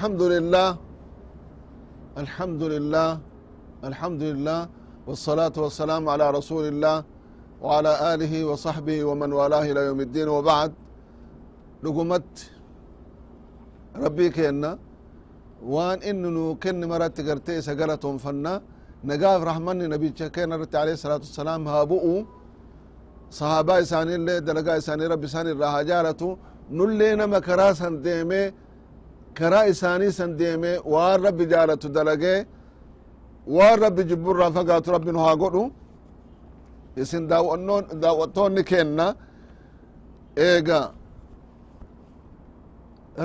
الحمد لله الحمد لله الحمد لله والصلاة والسلام على رسول الله وعلى آله وصحبه ومن والاه إلى يوم الدين. وبعد لقمت ربي كينا وان إنه كن مرات قرتي سقلتهم فنا نقاف رحمني نبي كينا رت عليه الصلاة والسلام هابؤوا صحابة إساني اللي دلقا إساني ربي إساني الراها جالتو نلي نما كراسا ديمي karaa isaaniisan deeme waan rabbi jaalatu dalagee waan rabbi jibbu irraa fagaatu rabbin haa godhu isin daawwattoonni kenna eega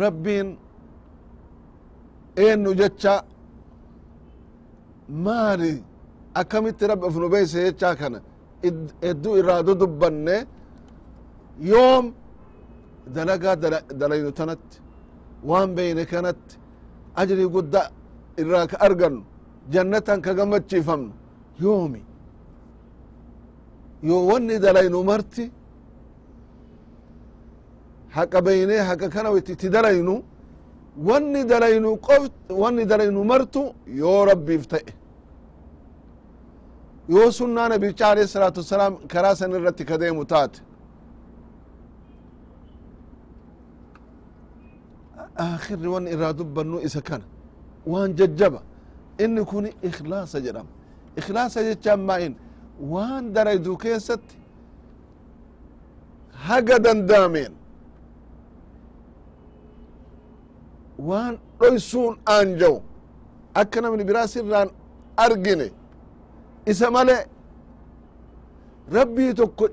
rabbiin eennu jecha? Maali? Akkamitti rabbi of nu beeyse jechaa kana? Hedduu irraa dudubbanne yoom dalagaa dalaynu tanatti waan beyne kanatti ajrii gudda irraa ka argannu jannatan ka gammachiifamnu yoomi? Yoo wanni dalaynu marti haqa beynee haqa kana itti dalaynu wanni dalaynu qof wanni dalaynu martu yoo rabbiif ta'e. Yoo sunnaa nabicha alayhi salaatu wasalaam karaa san irratti ka taate akhirri wanni irraa dubbannu isa kana waan jajjaba. Inni kun ikhlaasa jedhama. Ikhlaasa jechaan maa'in? Waan dalaydu keessatti haga danda'ameen waan dhoysuun aanja'u akka namni biraa sirraan argine. Isa male rabbii tokko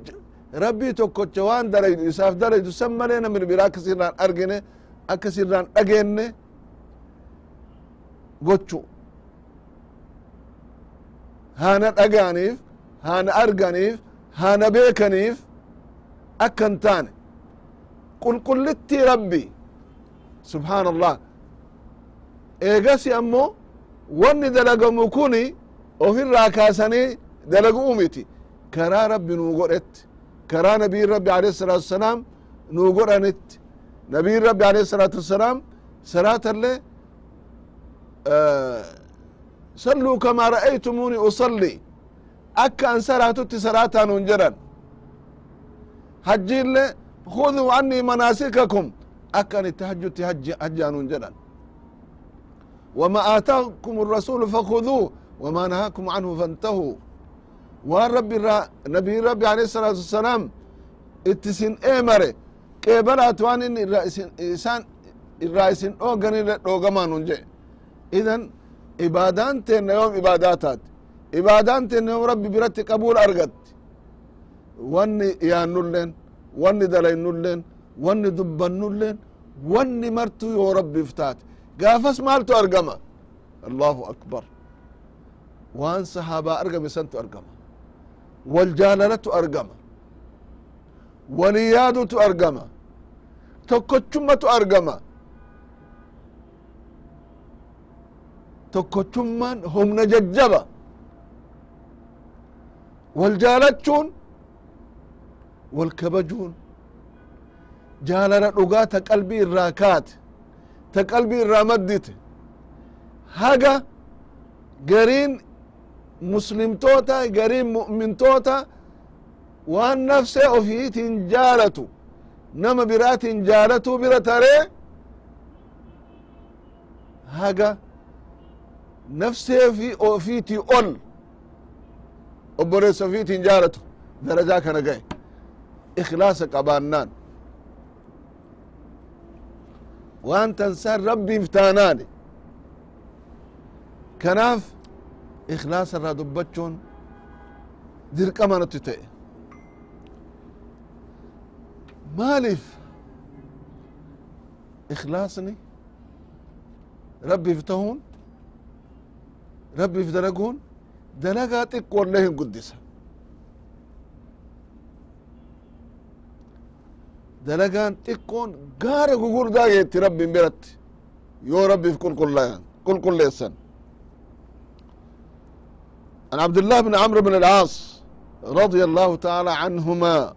rabbii tokkocha waan dalaydu isaaf dalaydu san malee namni biraa akka sirraan argine akka sirraan dhageenne gochu. Haana dhagaaniif haana arganiif haana beekaniif akka hin taane. Qulqullittii rabbi. Subhaan allah eegasi ammoo wanni dalagamu kuni ofirraa kaasanii dalaguu miti. Karaa rabbi nuu godhetti. Karaa nabiin rabbi alayhi salaatu wasalaam nuu godhanitti nabiin rabbi alayhi salaatu wasalaam salaatallee salluu kamaa ra'aytumuuni usalli akka an salaatutti salaataa nun jedhan hajjiille khuduu annii manaasikakum akka an itti hajjutti hajjaa nun jedhan wama aataakum الrasuulu fakhuduu wama nahaakum canhu fantahuu waan rabbi irraa nabiin rabbi alayhi الsalaatu wassalaam itti sin eemare qeebalaat waan inni isaan irraa isin dhooganille dhoogamaa nun jedhe idan ibaadaan teenna yoom ibaadaa taate ibaadaan teenna yoom rabbi biratti qabuul argatti wanni yaannulleen wanni dalaynulleen wanni dubbannulleen wanni martu yoo rabbiif taate gaafas maaltu argama? Allahu akbar. Waan sahaabaa argame santu argama. Wal jaalalatu argama. Waliyaadutu argama tokkochummatu argama. Tokkochummaan humna jajjaba. Wal jaalachuun wal kabajuun. Jaalala dhugaa ta qalbii irraa kaate ta qalbii irraa maddite. Haga gariin muslimtoota gariin mu'mintoota waan nafsee ofiitiin jaalatu nama biraatiin jaalatuu bira taree haga nafsee fi ofiitii ol obboleessa ofiitiin jaalatu darajaa kana ga'e ikhlaasa qabaannaan. Waan tansan rabbiif taanaani. Kanaaf ikhlaasa irraa dubbachuun dirqama nutti ta'e مالف. إخلاصني. ربي فتهون ربي فدلقون دلقا تك لهم قدسها دلقان تكون قارة قول دا يتي ربي مرت يو ربي في كل كل كل كل لسان عن عبد الله بن عمرو بن العاص رضي الله تعالى عنهما.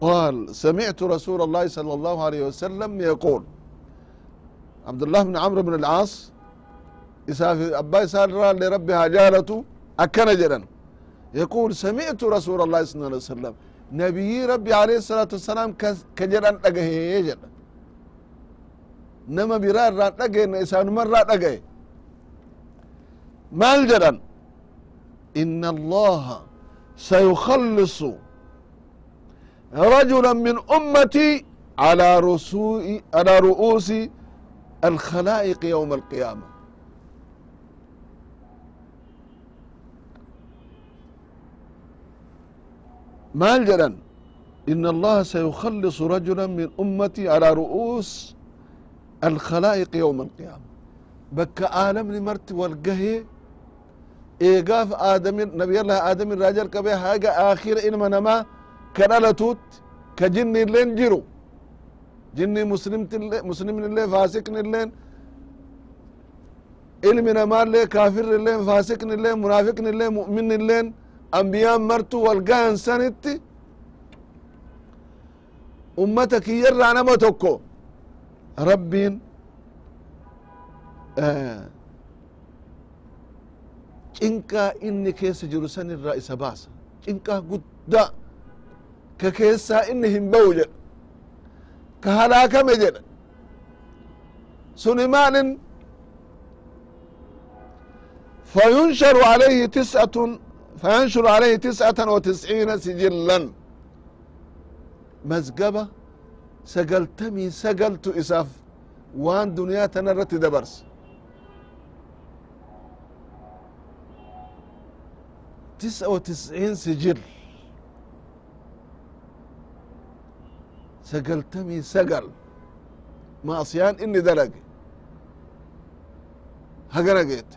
قال سمعت رسول الله صلى الله عليه وسلم يقول abdullah bn camr bn alcaas isaaf abba isaa irraallee rabbi haa jaalatu akkana jedhan يقول سمعت رسول الله صلى الله عليه وسلم نبي ربي عليه الصلاة والسلام كجدان دقه جد نما برار رات دقه إسان مرة دقه مال جدان إن الله سيخلص rajula min ummati alى ru'uusi alkhalaa'iqi yauma alqiyaama maal jedhan ina allaha sayukhallisu rajula min ummati alى ru'uus alkhalaa'iqi yauma alqiyaama bakka aalamni marti wal gahee eegaaf aadamin nabiyallah aadamin raa jalqabee haga aakhira ilma namaa ka dhalatuutti ka jinni illeen jiru jinni muslimtille muslimnillee faasiknilleen ilmi namaallee kaafirrilleen faasiknilleen munaafiqnilleen mu'minnilleen ambiyaan martu wal gahan sanitti ummata kiyyarraa nama tokko rabbiin cinqaa inni keessa jiru san irraa isa baasa cinqaa guddaa ka keessaa inni hin ba'u jedha ka halaakame jedha suni maalin فينشر عليه تسعة فينشر عليه تسعة وتسعين سجلا مزقبة سقلتمي سقلت إساف وان دنيا تنرت دبرس تسعة وتسعين سجل سقلتمي سقل معصيان إني دلق هقنا قيت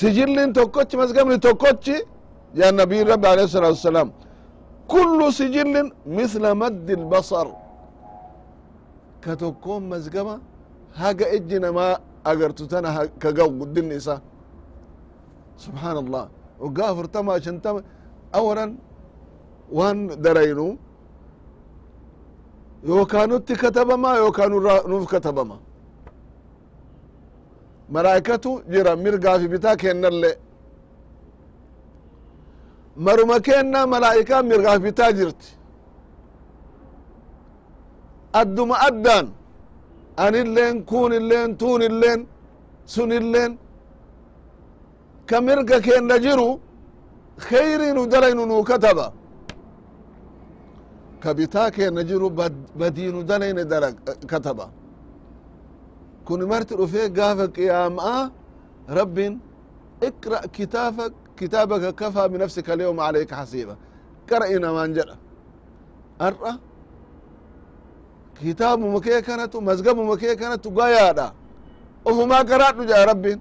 sijillin tokkochi mazgabni tokkochi yaa nabiy rabbi alayhi salatu wassalam kullu sijillin misla maddi lbasar ka tokkoon mazgaba haga ijji namaa agartu tana ka gaw guddinni isa subxaan allah waggaa afurtama shantama awalan waan daraynu yookaa nutti katabama yookaa nuuf katabama. Malaa'ikatu jira mirgaafi bitaa kennalle maruma kenna malaa'ikaa mirgaaf bitaa jirti. Adduma addaan anilleen kunilleen tuunilleen sunilleen ka mirga kenna jiru kheyrii nu dalaynu nuu kataba kabitaa keenna jiru badiinu danayne dara eh, kataba. Kun marti dhufe gaafa qiyaamaa rabbin iqra kitaabak kitaabaka kafaa binafsika alyawma alayka xasiiba qara inamaan jedha. Ar'a kitaabuma kee kanatu mazgabuma kee kanatu gayaadha ofumaa qaraadhu jedha rabbin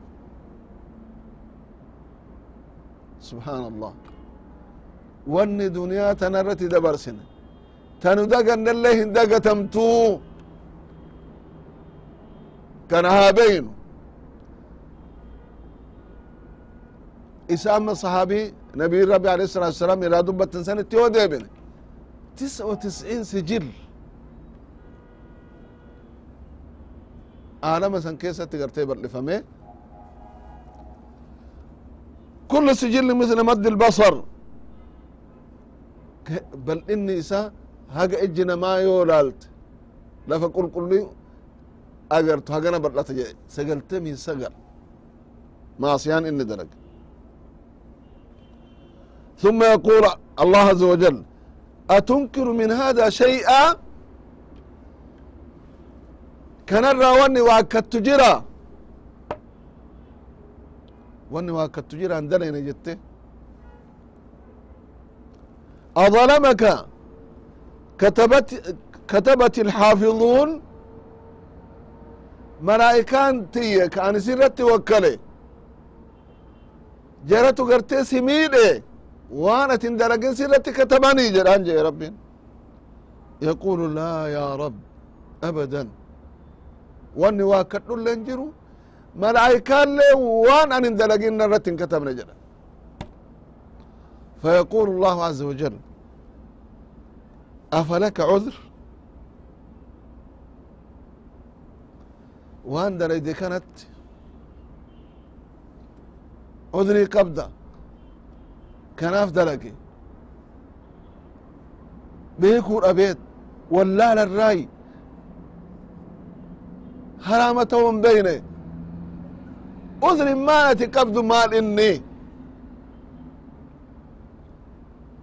subhaan allah wanni duniyaa tana irratti dabarsine دنيا تنرت دبرسنا تندقن الله دقتمتو كان هابين إسام صحابي نبي ربي عليه الصلاة والسلام إلى دبة سنة تيو ديبن تسعة وتسعين سجل عالم سن كيسة تقرتي برلفمي كل سجل مثل مد البصر بل إني إسا هاga ejjina maa yoo laalte lafa qulqullii agartu hagana bal'ata jedhe sagaltamii sagal maasiyaan inni dalag ثم يقول الله عز وجل أتنكر من هذا شيئا كنرى واني واكدت جرا واني واكدت جرا اندلين جته أظلمك كتبت كتبت الحافظون ملائكان تيه كان سيرت وكله جرت قرتي سميده وانا تندرقن سيرت كتباني جران جي رب يقول لا يا رب ابدا واني واكد لنجرو ملائكان لي وان ان اندلقن رت كتبنا جرا فيقول الله عز وجل أفلك عذر؟ وان دريدي كانت عذري قبضة. كناف دلقي بيكور أبيت. ولا للرأي. هرامة بيني. عذر مالتي قبض مال إني.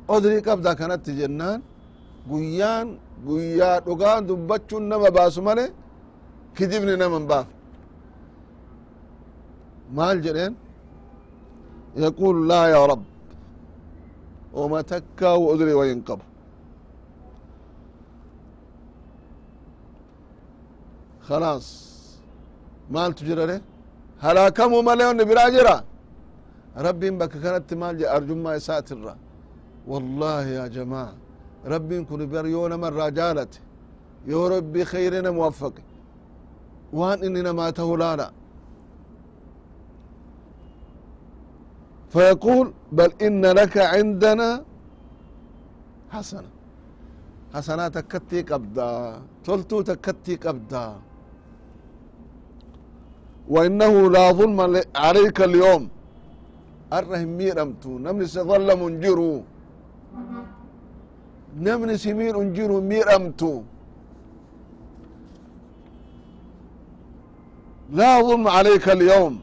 عذري قبضة كانت جنان. guyyaan guyyaa dhugaan dubbachuun nama baasu male kidibni nama hin baafne. Maal jedheen? Yaquulu laa yaa rab wama takkaa wa udrii wayin qabu khalaas maaltu jira re halaakamuu male onni biraa jira? Rabbiin bakka kanatti maal jedha arjummaa isaatirra wallahi ربي كن بريون من رجالتي يا ربي خيرنا موفق وان اننا ما تهلانا فيقول بل إن لك عندنا حسنة حسنة تكتي قبدا تلتو تكتي قبدا وإنه لا ظلم عليك اليوم الرهم ميرمتو نمني سظل منجرو نمني سمير انجرو ميرمتو لا ظلم عليك اليوم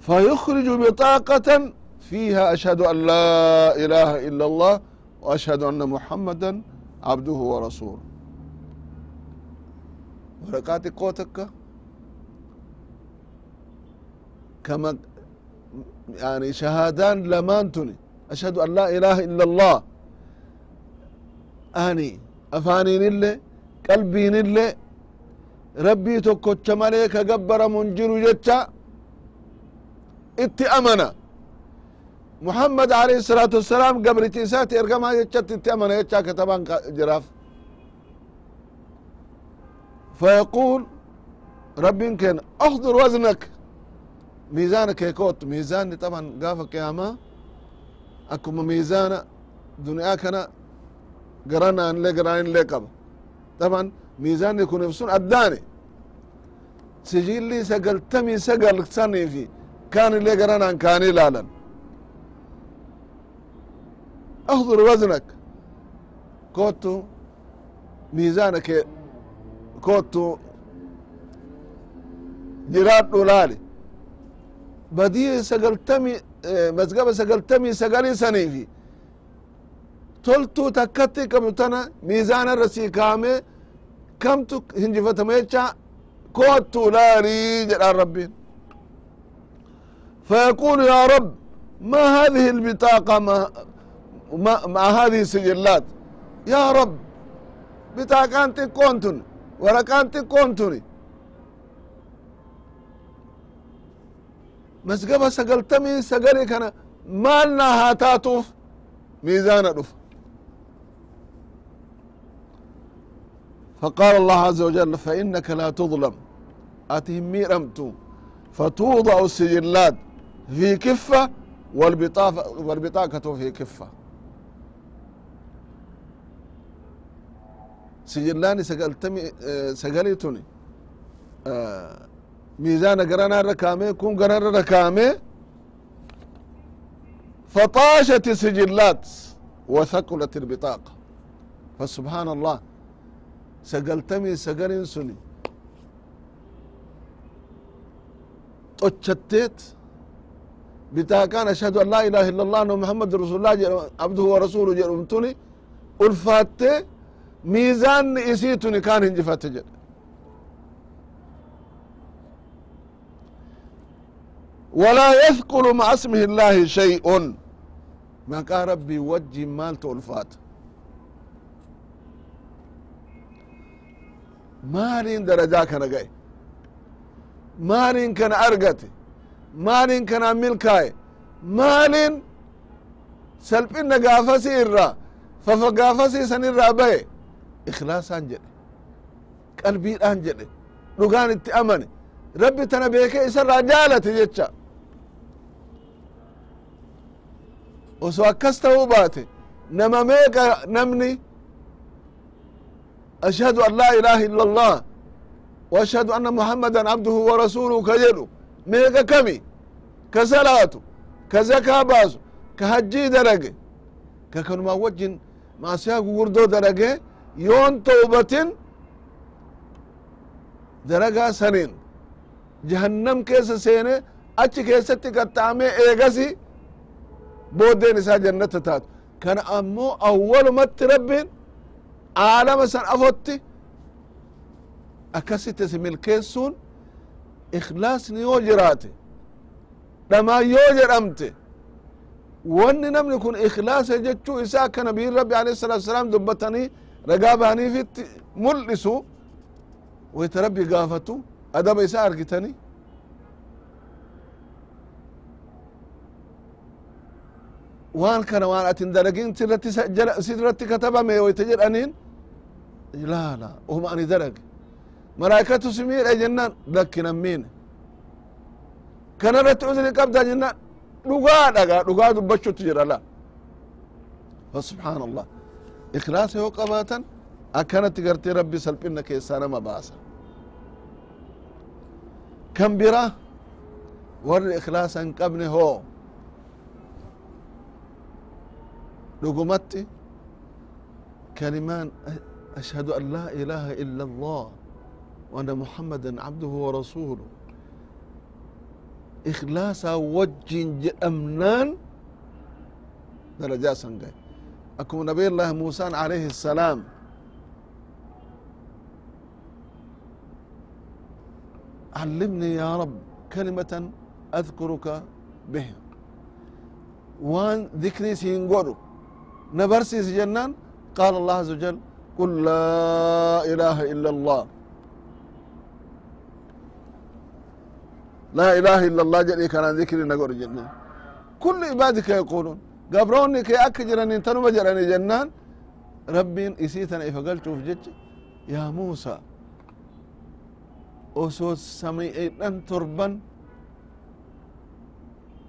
فيخرج بطاقة فيها أشهد أن لا إله إلا الله وأشهد أن محمدا عبده ورسوله ورقات قوتك كما يعني شهادان لمانتني أشهد أن لا إله إلا الله أني أفانين اللي قلبين اللي ربي تكوتش مليك قبر منجر جتشا itti amana muhammad alayhi الsalaatu wassalaam gabrichi isaati ergamaa jechatti itti amana jechaa kataban jiraaf فيقول ربين كان احضر وزنك ميزانك يكوت ميزان طبعا قافة قيامة اكم ميزان دنيا كان قرانا ان لي قرانين لي قبل طبعا ميزان يكون يفسون اداني سجل لي سقل تمي سقل سني فيه كان اللي قرانا كان لالا احضر وزنك كوتو ميزانك كوتو جراد دولالي بدي سقلتمي مزقبة سقلتمي سقلي سني في تلتو تكتي كم تنا ميزان الرسي كامي كم تك هنجفة ميتشا كوتو لاري جلال ربين فيقول يا رب ما هذه البطاقة ما ما مع هذه السجلات يا رب بطاقة أنت كونتني ورقة أنت كونتني مسقبة سقلتمي سقلي كان مالنا هاتاتوف ميزان دف فقال الله عز وجل فإنك لا تظلم أتهم ميرمتو فتوضع السجلات في كفة والبطاقة, والبطاقة في كفة سجلاني سقلتمي سقليتني ميزان قرانا ركامي كون قرانا ركامي فطاشت السجلات وثقلت البطاقة فسبحان الله سقلتمي سقلين سني طشتت بتاكان أشهد أن لا إله إلا الله أنه محمد رسول الله عبده ورسوله جرمتني ألفات ميزان إسيتني كان هنجفت جد walaa yahqulu maca smihi illaahi shay'un maqaa rabbii wajjin maaltu ulfaata maalin darajaa kana ga'e maalin kana argate maalin kana milkaaye maalin salphinna gaafasi irraa fafa gaafasi isan irraa ba'e ikhlaasaan jedhe qalbiidhaan jedhe dhugaan itti amane rabbi tana beekee isarraa jaalate jecha osoo akkas ta'uu baate nama meeqa namni? Ashhadu an laa ilaha illa allah wa anna muhammadan abduhu wa rasuluhu ka jedhu meeqa kami? Ka salaatu ka zakaa baasu ka hajjii dalage ka kanumaa wajjin maasiyaa gugurdoo dalage yoon tawbatin dalagaa sanin jahannam keessa seene achi keessatti qaxxaamee eegasi booddeen isaa jannata taatu kana ammoo awwalumatti rabbiin aalama san afotti akkasitti si milkeessuun ikhlaasni yoo jiraate dhamaan yoo jedhamte wanni namni kun ikhlaasa jechuu isaa akka nabiyin rabbi alayhi salatu wasalaam dubbatanii ragaa bahaniifitti mul'isu wayta rabbi gaafatu adaba isaa argitanii waan kana waan atin dalagin sirratti sirratti katabame wayta jedhaniin? Laa laa ohuma ani dalage malaikatu si miidha jennaan lakkinan miine kana irratti uzri qabda jennaan dhugaa dhaga dhugaa dubbachutti jira la fasubxaan allah ikhlaasa yoo qabaatan akkanatti gartee rabbi salphina keessaa nama baasa. Kan bira warri ikhlaasa hin qabne dhugumatti كلمان أشهد أن لا إله إلا الله وأن محمدا عبده ورسوله. إخلاصا وجه أمنان. درجات سنجي أكو نبي الله موسى عليه السلام. علمني يا رب كلمة أذكرك بها. وأن ذكري سينقرك. نبرسيس جنان قال الله عز وجل قل لا إله إلا الله لا إله إلا الله جل كان ذكري نقول جنان كل عبادك يقولون قبروني كي أكجرني تنو مجرني جنان ربي إسيتنا إفقلت في جج يا موسى osoo sami'eedhan torban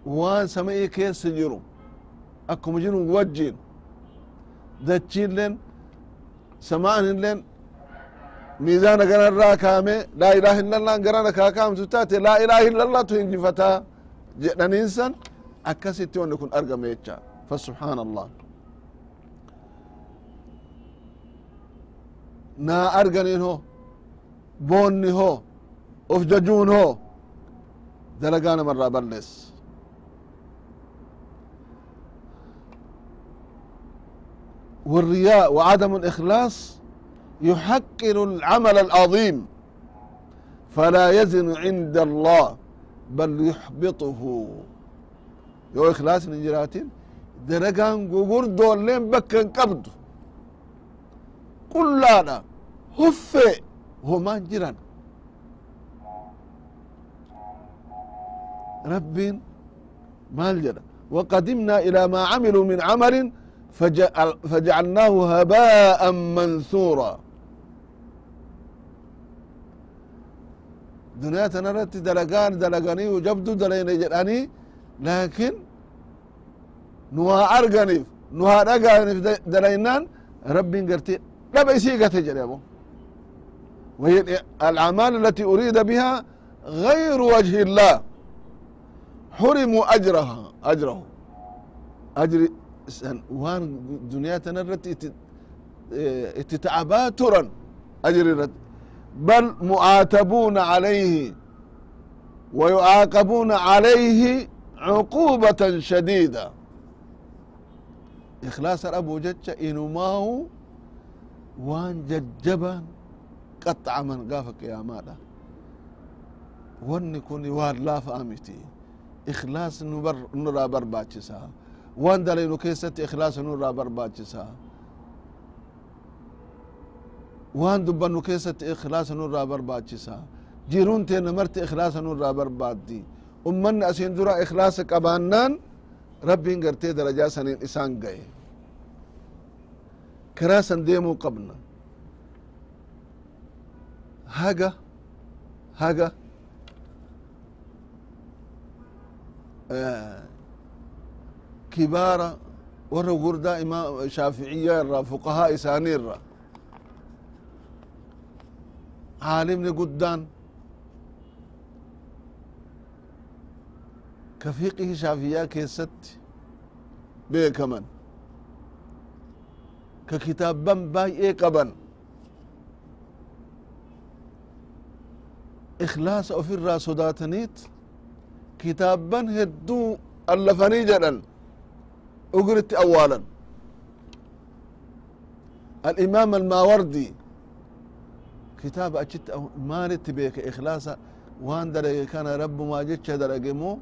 waan sami'ii keessa jiru akkuma jiru wajjin dachiilleen samaa'anilleen miizaana ganarraa kaame laa ilaha illallah garana kaa kaamtu taate laa ilaha illallahtu hinjifataa jedhaniinsan akkasitti wanni kun argame jecha. Fasubxaan allah naa arganiin ho boonni ho of jajuun ho dalagaa namarraa ballees والرياء وعدم الإخلاص يحقر العمل العظيم فلا يزن عند الله بل يحبطه يو إخلاص من جراتين درقان قبور دولين بكن قبض قل لا لا هفئ هو ما جران رب مال جرى وقدمنا إلى ما عملوا من عمل فجعل فجعلناه هباء منثورا. دنيا تنرت دلقان دلقاني وجبدو دلين جراني لكن نوا أرغنيف نوا أرغنيف دلينان رب قرتي تجري يا أبو وهي الأعمال التي أريد بها غير وجه الله. حرموا أجرها أجره. أجر وان دنيا تنرت اتتعبا ترا أجر الرد بل معاتبون عليه ويعاقبون عليه عقوبة شديدة إخلاص الأبو جج إنماه وان ججبا قطع من قافك يا مالا wanni kun waan laafaa miti ikhlaas nurraa barbaachisa waan dalaynu keessatti ikhlaasa nurraa barbaachisa waan dubbannu keessatti ikhlaasa nurraa barbaachisa jiruun teenna marti ikhlaasa nurraa barbaaddi ummanni asiin dura ikhlaasa qabaannaan rabbiin gartee darajaa saniin isaan gaye karaa san deemuu qabna haga haga kibaara warra gurdaa imaam shaaficiya irra fuqahaa isaanii irra caalimni guddaan ka fiqihi shaafiyaa keessatti beekaman ka kitaabban baay'ee qaban ikhlaasa ofirraa sodaataniit kitaabban hedduu allafanii jedhan ugritti awwaalan الإمام الماوردي كتاب أجت مالت بيك إخلاصا وان درج كان رب ما جتش درج مو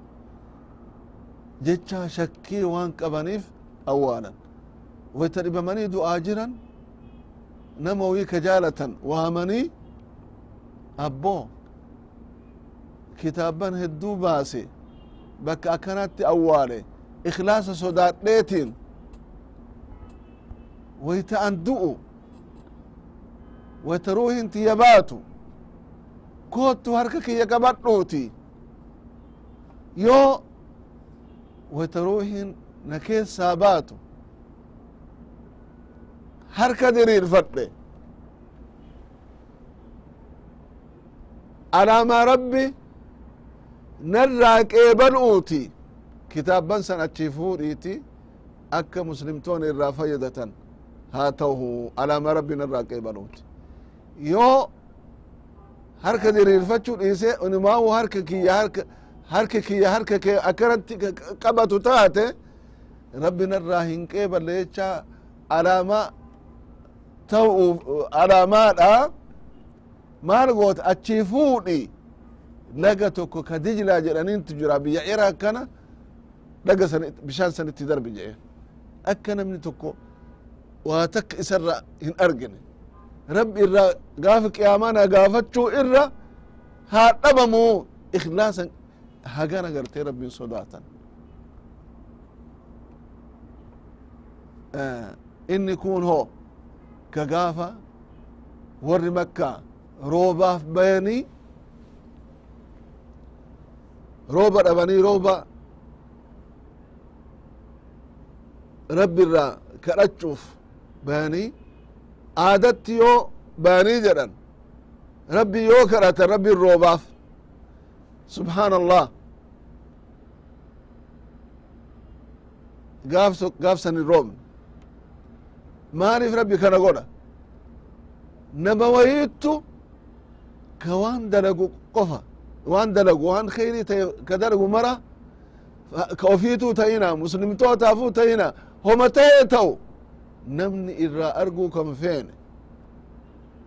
جتش شكي وان قبنيف أولا ويترب مني دو آجرا نموي كجالة وامني ikhlaasa sodaadheetin woyta an du'u. Woyta ruuhin tiyya baatu. Koottu harka kiyya qabadhuuti yoo woyta ruuhin na keessaa baatu. Harka diriirfadhe alaamaa rabbi narraa qeebal'uuti kitaaban san achi fuudhiiti akka muslimtoon irraa fayyadatan haa ta'u alaama rabbiin irraa qeebaluuti yoo harka diriirfachuu dhiise unimaawu harka kiyya harka harki kiyya harka kee akkanatti qabatu taate rabbin irraa hin qeeballe jecha alaama ta'u alaamaadha. Maal goota? Achii fuudhi. Laga tokko ka dijlaa jedhanintu jira. Biyya ciraak kana san bishaan sanitti darbi jedhe akka namni tokko waa takka isarra hin argine. Rabbi irra gaafa qiyaamana gaafachuu irra haa dhabamu ikhlaasan hagana gartee rabbin sodaatan. Inni kun ho ka gaafa warri makka roobaaf bayanii rooba dhabanii rooba rabbi irraa kadhachuuf bayanii aadatti yoo bayanii jedhan. Rabbi yoo kadhatan rabbin roobaaf. Subhaan allah gaaf san hin roobne maaliif rabbi kana godha? Nama wayiittu ka waan dalagu qofa. Waan dalagu waan kheyrii ka dalagu mara ka ofiituu ta'ina muslimtootaafuu ta'ina homa ta'ee ta'u namni irraa arguu kan feene?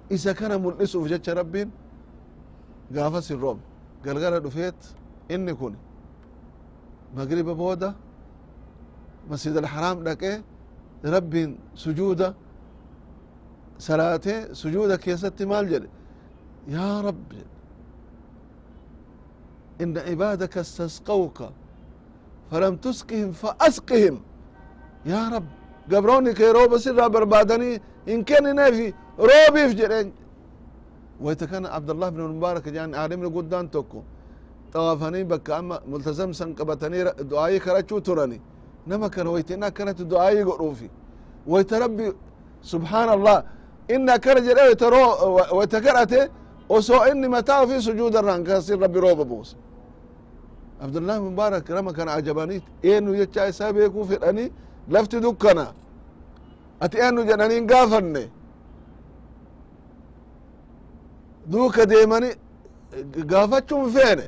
Isa kana mul'isuuf jecha rabbiin? Gaafas hin roobne galgala dhufeet. Inni kun magriba booda masjid alxaraam dhaqee rabbiin sujuuda salaatee sujuuda keessatti maal jedhe? Yaa rabbi ina cibaadaka istasqawka falam tusqihim faasqihim yaa rab gabroonni kee rooba sirraa barbaadanii hin kennineefi roobiif jedheen wayta kana abdallah bin mubaarak jedhan aalimni guddaan tokko xawaafanii bakka amma multazam san qabatanii du'aayii kadhachuu turani nama kana wayta inni akkanatti du'aayii godhuufi wayta rabbi subhaan allah inni akkana jedhe wayta kadhate osoo inni mataa ofii sujuuda irraan kasin rabbi rooba buuse abdullah mubaarak nama kana ajabanii eenyu jechaa isaa beekuu fedhanii lafti dukkana. Ati eenyu jedhanii hin gaafanne duuka deemani gaafachuun feene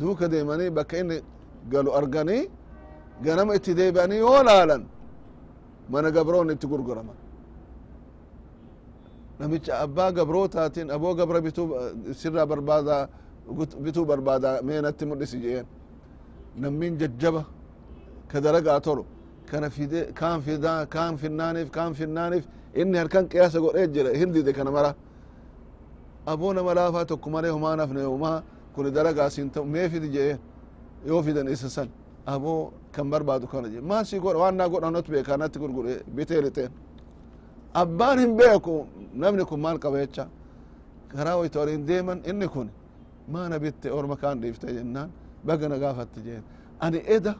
duuka deemanii bakka inni galu arganii ganama itti deebi'anii yoo laalan mana gabroon itti gurguraman. Namicha abbaa gabrootaatiin aboo gabra bituu sirraa barbaada bituu barbaada meenatti mul'isi jeen. Nammin jajjaba ka daragaa tolu kana fide kaan fida kaan finnaaniif kaan finnaaniif inni harkan qiyaasa godhee jira hindide kana mara. Aboo nama laafaa tokko malee humaa nafne humaa kun daragaa siin ta'u mee fidi jee? Yoo fidan isa san aboo kan barbaadu kana je maa si godha? Waan naa godhanot beeka natti gurgure bitee abbaan hin beeku namni kun maal qaba jecha? Karaa wayta waliin deeman inni kun maana bitte orma kaan dhiifte jennaan bagana gaafatte jeen. Ani eda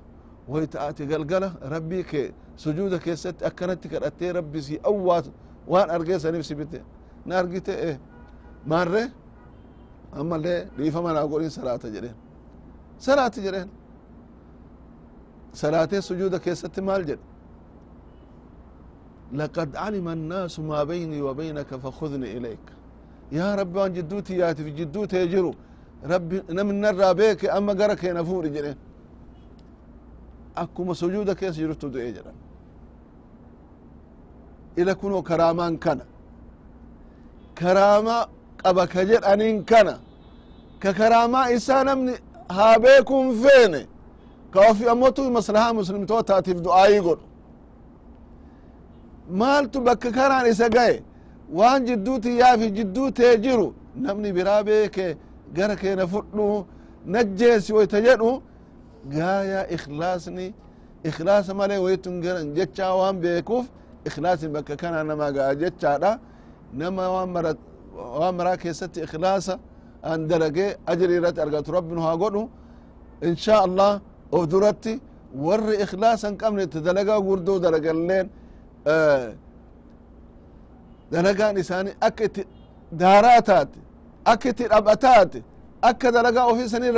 wayta ati galgala rabbii kee sujuuda keessatti akkanatti kadhattee rabbi si awwaatu waan argee saniif si bitte na argite e maarre ammallee dhiifama naa godhin salaata jedheen salaati jedheen salaatee sujuuda keessatti maal jedhe لقد علم الناس ما بيني وبينك فخذني إليك يا رب وان جدوتي ياتي في جدوتي يجرو ربي نمن نرى بيك أما قرك ينفور جنين akkuma sujuuda keessa jirtu du'ee jedhan ila kunoo karaamaan kana. Karaama qaba ka jedhaniin kana. Ka karaamaa isaa namni haa beekuun feene. Ka ofi ammotu maslahaa muslimtootaatiif du'aayii godhu. Maaltu bakka karaan isa ga'e? Waan jidduuti yaafi jidduu tee jiru namni biraa beeke gara keena fudhu najjeesi woyta jedhu gaaya ikhlaasni ikhlaasa malee waytun garan jechaa waan beekuuf ikhlaasni bakka kanaa nama ga'a jechaadha nama waan mara keessatti ikhlaasa an dalagee ajri irratti argatu rabbin haa godhu insha allah of duratti warri ikhlaasa hin qabne itti dalagaa gurdoo dalagalleen dalagaan isaanii akka itti daaraa taate akka itti dhabataate akka dalagaa ofii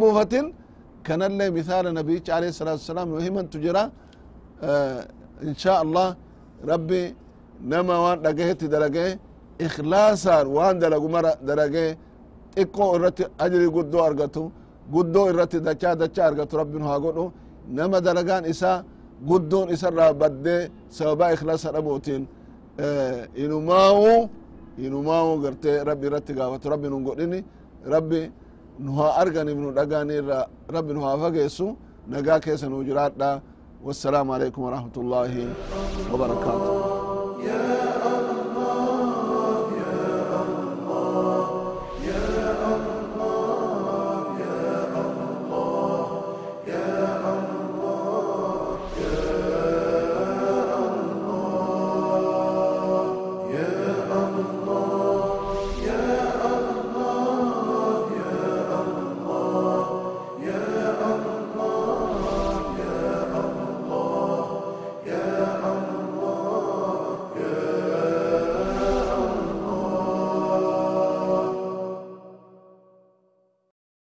buufatin kanallee misaala nabiyicha alayhi salatu wasalaam nu himantu jira. Insha allah rabbi nama waan dhagahetti dalagee ikhlaasaan waan dalagu mara dalagee xiqqoo irratti ajrii guddoo argatu guddoo irratti dachaa dachaa argatu rabbin haa godhu. Nama dalagaan isaa guddoon isarraa baddee sababa ikhlaasa dhabuutiin inumaawu inumaawu gartee rabbi irratti gaafatu. Rabbi nun godhini. Rabbi nu haa arganiif nu dhagaani irra rabbi nu haa fageessu nagaa keessa nu jiraadha wassalaamu alaikum warahmatullaahi wabarakaatu